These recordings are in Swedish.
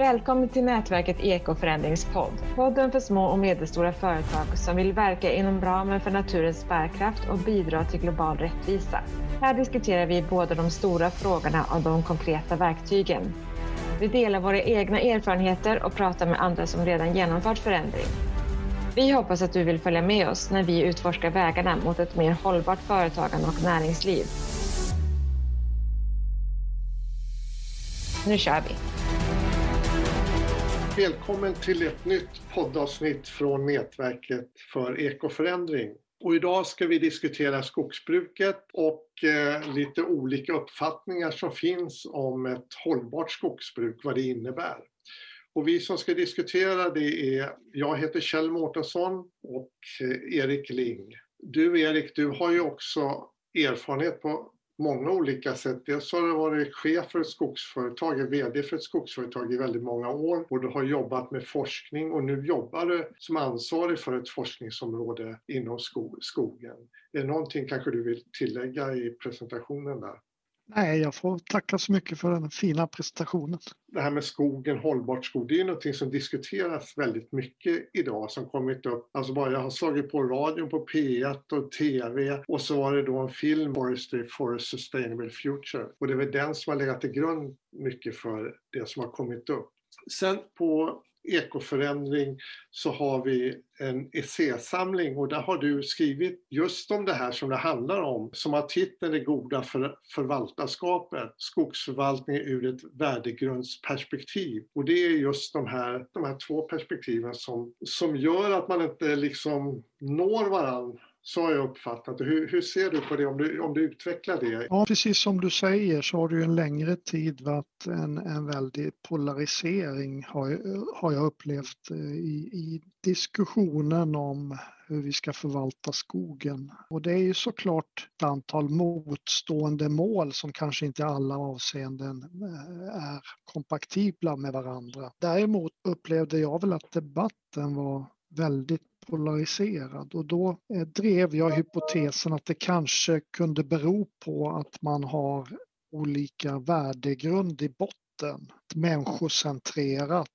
Välkommen till nätverket Ekoförändringspodd. Podden för små och medelstora företag som vill verka inom ramen för naturens bärkraft och bidra till global rättvisa. Här diskuterar vi både de stora frågorna och de konkreta verktygen. Vi delar våra egna erfarenheter och pratar med andra som redan genomfört förändring. Vi hoppas att du vill följa med oss när vi utforskar vägarna mot ett mer hållbart företagande och näringsliv. Nu kör vi! Välkommen till ett nytt poddavsnitt från Nätverket för ekoförändring. Och idag ska vi diskutera skogsbruket och eh, lite olika uppfattningar som finns om ett hållbart skogsbruk, vad det innebär. Och vi som ska diskutera det är, jag heter Kjell Mårtensson och eh, Erik Ling. Du Erik, du har ju också erfarenhet på många olika sätt. Dels har du varit chef för ett skogsföretag, VD för ett skogsföretag i väldigt många år och du har jobbat med forskning och nu jobbar du som ansvarig för ett forskningsområde inom skogen. Är det någonting kanske du vill tillägga i presentationen där? Nej, jag får tacka så mycket för den fina presentationen. Det här med skogen, hållbart skog, det är ju någonting som diskuteras väldigt mycket idag som kommit upp. Alltså bara jag har slagit på radion på P1 och TV och så var det då en film, Forestry for a Sustainable Future. Och det är väl den som har legat till grund mycket för det som har kommit upp. Sen på ekoförändring så har vi en essäsamling och där har du skrivit just om det här som det handlar om, som har titeln Det goda för, förvaltarskapet, skogsförvaltning ur ett värdegrundsperspektiv. Och det är just de här, de här två perspektiven som, som gör att man inte liksom når varandra så har jag uppfattat det. Hur, hur, ser du på det om du, om du utvecklar det? Ja, precis som du säger så har det ju en längre tid varit en, en väldig polarisering har, har jag upplevt eh, i, i diskussionen om hur vi ska förvalta skogen. Och det är ju såklart ett antal motstående mål som kanske inte i alla avseenden eh, är kompatibla med varandra. Däremot upplevde jag väl att debatten var väldigt polariserad och då eh, drev jag hypotesen att det kanske kunde bero på att man har olika värdegrund i botten. Ett människocentrerat,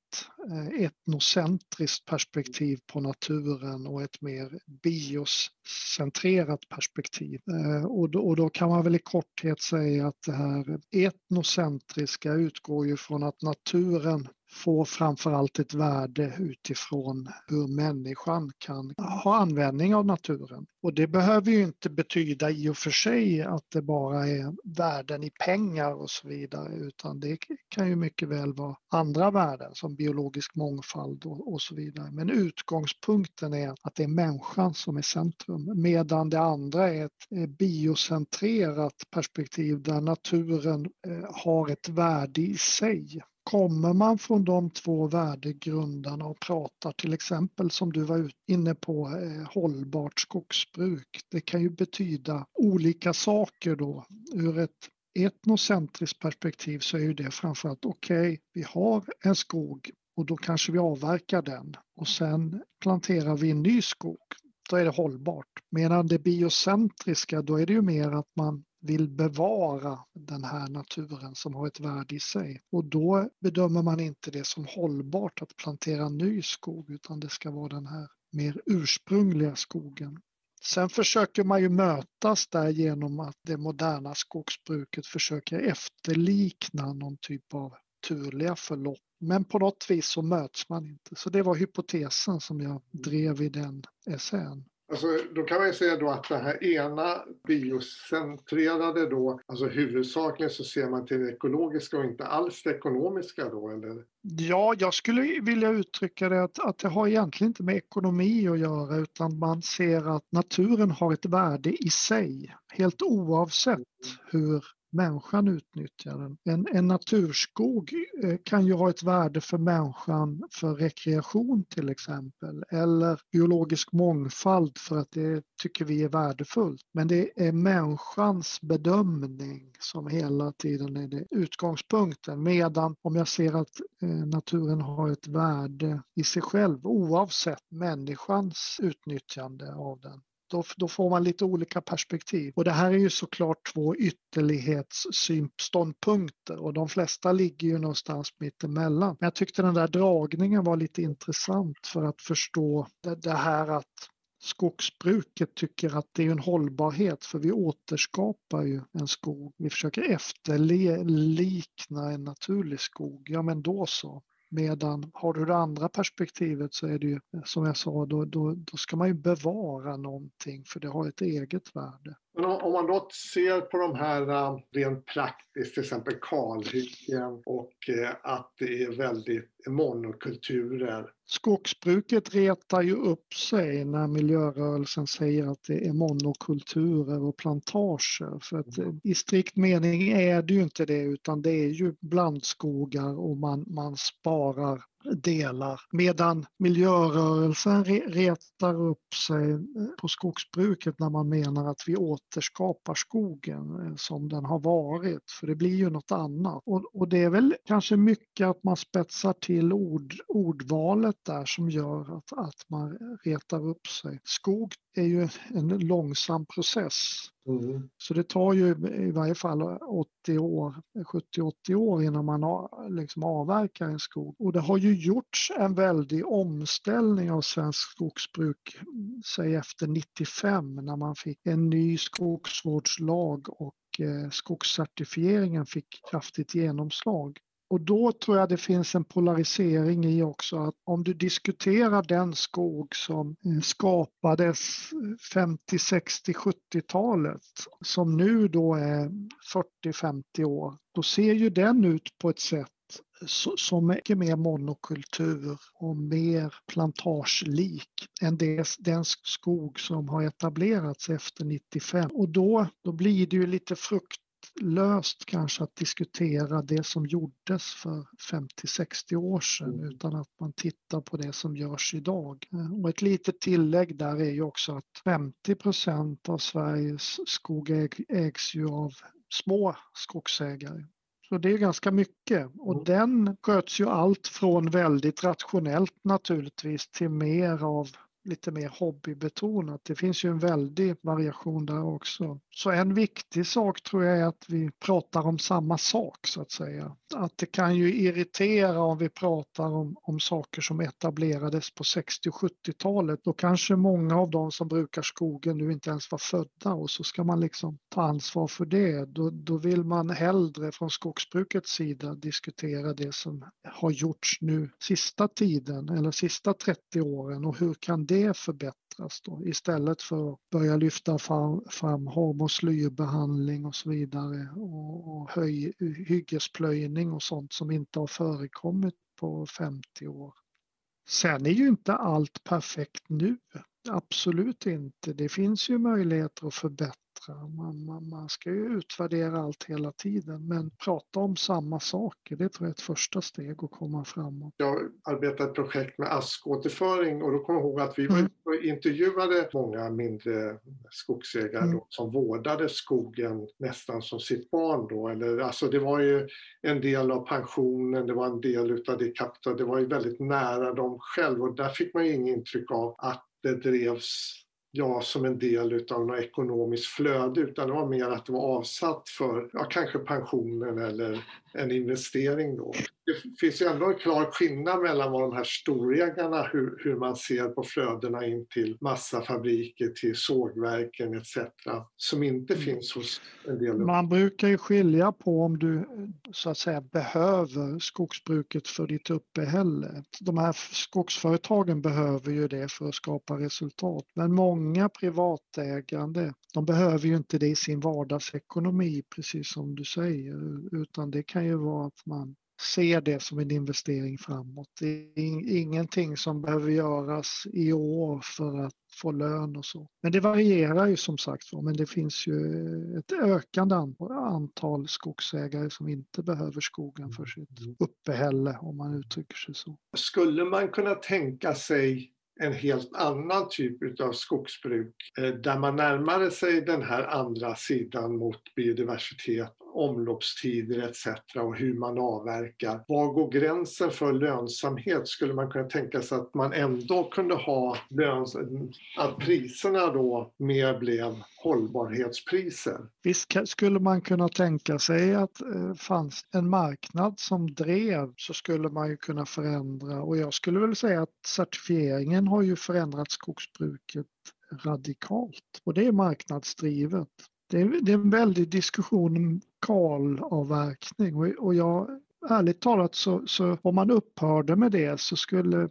eh, etnocentriskt perspektiv på naturen och ett mer biocentrerat perspektiv. Eh, och då, och då kan man väl i korthet säga att det här etnocentriska utgår ju från att naturen får framförallt ett värde utifrån hur människan kan ha användning av naturen. Och det behöver ju inte betyda i och för sig att det bara är värden i pengar och så vidare utan det kan ju mycket väl vara andra värden som biologisk mångfald och, och så vidare. Men utgångspunkten är att det är människan som är centrum medan det andra är ett eh, biocentrerat perspektiv där naturen eh, har ett värde i sig. Kommer man från de två värdegrundarna och pratar till exempel som du var inne på eh, hållbart skogsbruk. Det kan ju betyda olika saker då. Ur ett etnocentriskt perspektiv så är ju det framförallt okej, okay, vi har en skog och då kanske vi avverkar den och sen planterar vi en ny skog. Då är det hållbart. Medan det biocentriska, då är det ju mer att man vill bevara den här naturen som har ett värde i sig. Och då bedömer man inte det som hållbart att plantera ny skog utan det ska vara den här mer ursprungliga skogen. Sen försöker man ju mötas där genom att det moderna skogsbruket försöker efterlikna någon typ av turliga förlopp. Men på något vis så möts man inte. Så det var hypotesen som jag drev i den essän. Alltså, då kan man ju säga då att det här ena biocentrerade då, alltså huvudsakligen så ser man till det ekologiska och inte alls det ekonomiska då eller? Ja, jag skulle vilja uttrycka det att, att det har egentligen inte med ekonomi att göra utan man ser att naturen har ett värde i sig helt oavsett hur människan utnyttjar den. En, en naturskog eh, kan ju ha ett värde för människan för rekreation till exempel eller biologisk mångfald för att det tycker vi är värdefullt. Men det är människans bedömning som hela tiden är det utgångspunkten. Medan om jag ser att eh, naturen har ett värde i sig själv oavsett människans utnyttjande av den då, då, får man lite olika perspektiv. Och det här är ju såklart två ytterlighetsståndpunkter och de flesta ligger ju någonstans mittemellan. Men jag tyckte den där dragningen var lite intressant för att förstå det, det här att skogsbruket tycker att det är en hållbarhet för vi återskapar ju en skog. Vi försöker efterlikna en naturlig skog. Ja men då så. Medan har du det andra perspektivet så är det ju som jag sa, då, då, då ska man ju bevara någonting för det har ett eget värde. Men om man då ser på de här eh, rent praktiskt, till exempel kalhyggen och eh, att det är väldigt monokulturer. Skogsbruket retar ju upp sig när miljörörelsen säger att det är monokulturer och plantager. För att mm. i strikt mening är det ju inte det utan det är ju blandskogar och man, man sparar delar medan miljörörelsen retar upp sig eh, på skogsbruket när man menar att vi återskapar skogen eh, som den har varit för det blir ju något annat. Och, och det är väl kanske mycket att man spetsar till ord, ordvalet där som gör att, att man retar upp sig. Skog är ju en långsam process Mm. Så det tar ju i varje fall 80 år, 70-80 år innan man liksom avverkar en skog. Och det har ju gjorts en väldig omställning av svensk skogsbruk, säg efter 95 när man fick en ny skogsvårdslag och eh, skogscertifieringen fick kraftigt genomslag. Och då tror jag det finns en polarisering i också att om du diskuterar den skog som eh, skapades 50, 60, 70-talet som nu då är 40-50 år, då ser ju den ut på ett sätt som mycket mer monokultur och mer plantagelik än den skog som har etablerats efter 95. Och då, då blir det ju lite frukt löst kanske att diskutera det som gjordes för 50-60 år sedan mm. utan att man tittar på det som görs idag. Eh, och ett litet tillägg där är ju också att 50 procent av Sveriges skog ägs ju av små skogsägare. Så det är ganska mycket och mm. den sköts ju allt från väldigt rationellt naturligtvis till mer av lite mer hobbybetonat. Det finns ju en väldig variation där också. Så en viktig sak tror jag är att vi pratar om samma sak så att säga. Att det kan ju irritera om vi pratar om, om saker som etablerades på 60 och 70-talet. Då kanske många av de som brukar skogen nu inte ens var födda och så ska man liksom ta ansvar för det. Då, då vill man hellre från skogsbrukets sida diskutera det som har gjorts nu sista tiden eller sista 30 åren och hur kan det förbättras då istället för att börja lyfta fram, fram hormoslyrbehandling och så vidare och, och höj, hyggesplöjning och sånt som inte har förekommit på 50 år. Sen är ju inte allt perfekt nu. Absolut inte. Det finns ju möjligheter att förbättra man, man, man ska ju utvärdera allt hela tiden men prata om samma saker, det tror jag är ett första steg att komma framåt. Jag arbetade ett projekt med askåterföring och då kommer jag ihåg att vi mm. intervjuade många mindre skogsägare mm. då, som vårdade skogen nästan som sitt barn då. Eller, alltså det var ju en del av pensionen, det var en del utav det kapital, det var ju väldigt nära dem själv och där fick man ju inget intryck av att det drevs ja, som en del utav något ekonomiskt flöde utan det var mer att det var avsatt för ja, kanske pensionen eller en investering då. Det finns ju ändå en klar skillnad mellan vad de här storägarna, hur, hur man ser på flödena in till massafabriker, till sågverken etc. som inte mm. finns hos en del. Man brukar ju skilja på om du så att säga behöver skogsbruket för ditt uppehälle. De här skogsföretagen behöver ju det för att skapa resultat. Men många privatägande, de behöver ju inte det i sin vardagsekonomi precis som du säger, utan det kan ju vara att man ser det som en investering framåt. Det är ingenting som behöver göras i år för att få lön och så. Men det varierar ju som sagt men det finns ju ett ökande antal skogsägare som inte behöver skogen för sitt mm. uppehälle om man uttrycker sig så. Skulle man kunna tänka sig en helt annan typ av skogsbruk eh, där man närmade sig den här andra sidan mot biodiversitet omloppstider etc. och hur man avverkar. Var går gränsen för lönsamhet? Skulle man kunna tänka sig att man ändå kunde ha löns att priserna då mer blev hållbarhetspriser? Visst skulle man kunna tänka sig att eh, fanns en marknad som drev så skulle man ju kunna förändra och jag skulle väl säga att certifieringen har ju förändrat skogsbruket radikalt och det är marknadsdrivet. Det är, det är en väldig diskussion om kalavverkning och, och jag ärligt talat så, så om man upphörde med det så skulle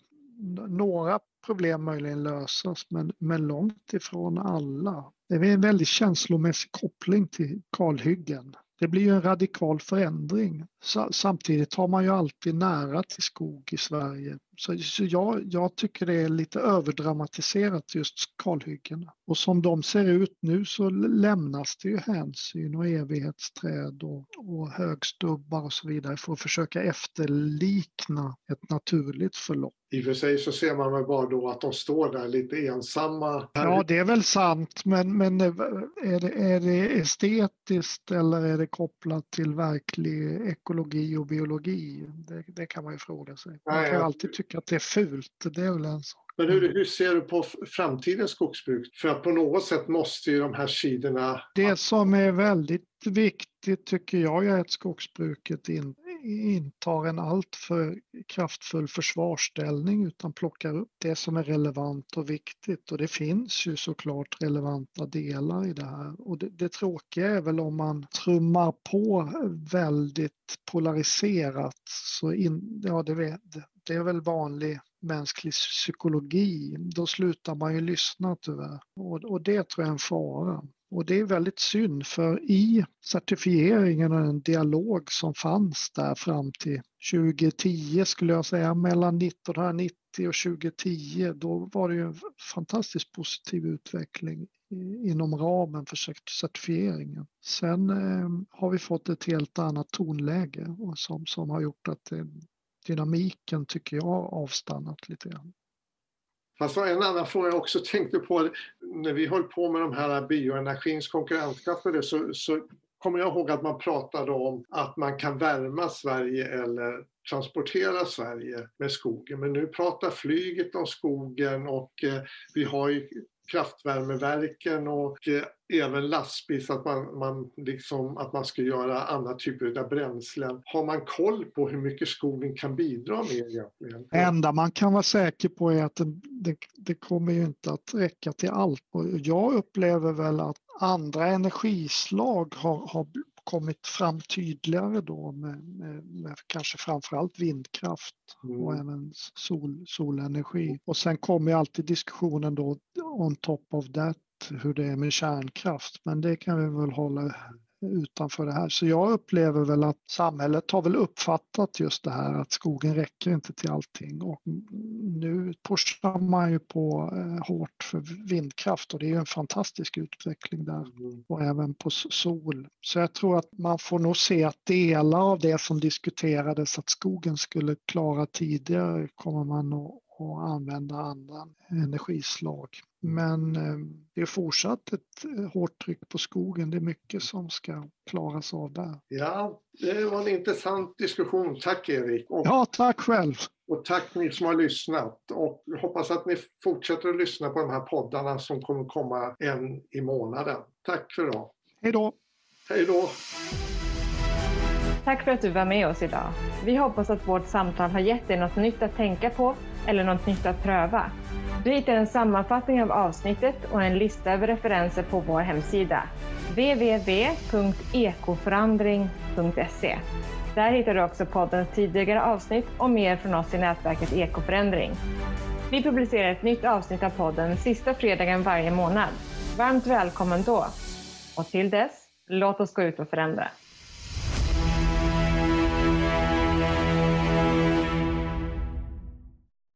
några problem möjligen lösas men, men långt ifrån alla. Det är en väldigt känslomässig koppling till kalhyggen. Det blir ju en radikal förändring. Samtidigt har man ju alltid nära till skog i Sverige. Så, så jag, jag, tycker det är lite överdramatiserat just kalhyggena. Och som de ser ut nu så lämnas det ju hänsyn och evighetsträd och, och högstubbar och så vidare för att försöka efterlikna ett naturligt förlopp. I och för sig så ser man väl bara då att de står där lite ensamma. Ja, det är väl sant, men, men är, det, är det estetiskt eller är det kopplat till verklig ekologi och biologi? Det, det kan man ju fråga sig. Man kan ja, alltid tycka att det är fult, det är väl en sak. Men hur, hur, ser du på framtidens skogsbruk? För att på något sätt måste ju de här sidorna... Det som är väldigt viktigt tycker jag är att skogsbruket in, intar en alltför kraftfull försvarsställning utan plockar upp det som är relevant och viktigt. Och det finns ju såklart relevanta delar i det här. Och det, det tråkiga är väl om man trummar på väldigt polariserat så in, ja, det, vet, det är väl vanlig mänsklig psykologi. Då slutar man ju lyssna tyvärr. Och, och det tror jag är en fara. Och det är väldigt synd för i certifieringen och den dialog som fanns där fram till 2010 skulle jag säga, mellan 1990 och 2010, då var det ju en fantastiskt positiv utveckling inom ramen för certifieringen. Sen eh, har vi fått ett helt annat tonläge som, som har gjort att det, dynamiken tycker jag avstannat lite grann. Fast en annan fråga jag också tänkte på, när vi höll på med de här bioenergins konkurrenskraft så, så kommer jag ihåg att man pratade om att man kan värma Sverige eller transportera Sverige med skogen. Men nu pratar flyget om skogen och eh, vi har ju kraftvärmeverken och eh, även lastbils, att man, man, liksom, att man ska göra andra typer av bränslen. Har man koll på hur mycket skogen kan bidra med egentligen? Det enda man kan vara säker på är att det, det, det kommer ju inte att räcka till allt. Och jag upplever väl att andra energislag har, har kommit fram tydligare då med, med, med kanske framförallt vindkraft mm. och även sol, solenergi. Och sen kommer alltid diskussionen då on top of that hur det är med kärnkraft, men det kan vi väl hålla utanför det här. Så jag upplever väl att samhället har väl uppfattat just det här att skogen räcker inte till allting och nu pushar man ju på eh, hårt för vindkraft och det är ju en fantastisk utveckling där mm. och även på sol. Så jag tror att man får nog se att delar av det som diskuterades att skogen skulle klara tidigare kommer man att och använda andra energislag. Men eh, det är fortsatt ett eh, hårt tryck på skogen. Det är mycket som ska klaras av där. Ja, det var en intressant diskussion. Tack Erik. Och, ja, tack själv. Och tack ni som har lyssnat. Och hoppas att ni fortsätter att lyssna på de här poddarna som kommer komma en i månaden. Tack för idag. Hej då. Hej då. Tack för att du var med oss idag. Vi hoppas att vårt samtal har gett dig något nytt att tänka på eller något nytt att pröva. Du hittar en sammanfattning av avsnittet och en lista över referenser på vår hemsida www.ekoförandring.se. Där hittar du också poddens tidigare avsnitt och mer från oss i nätverket Ekoförändring. Vi publicerar ett nytt avsnitt av podden sista fredagen varje månad. Varmt välkommen då! Och till dess, låt oss gå ut och förändra.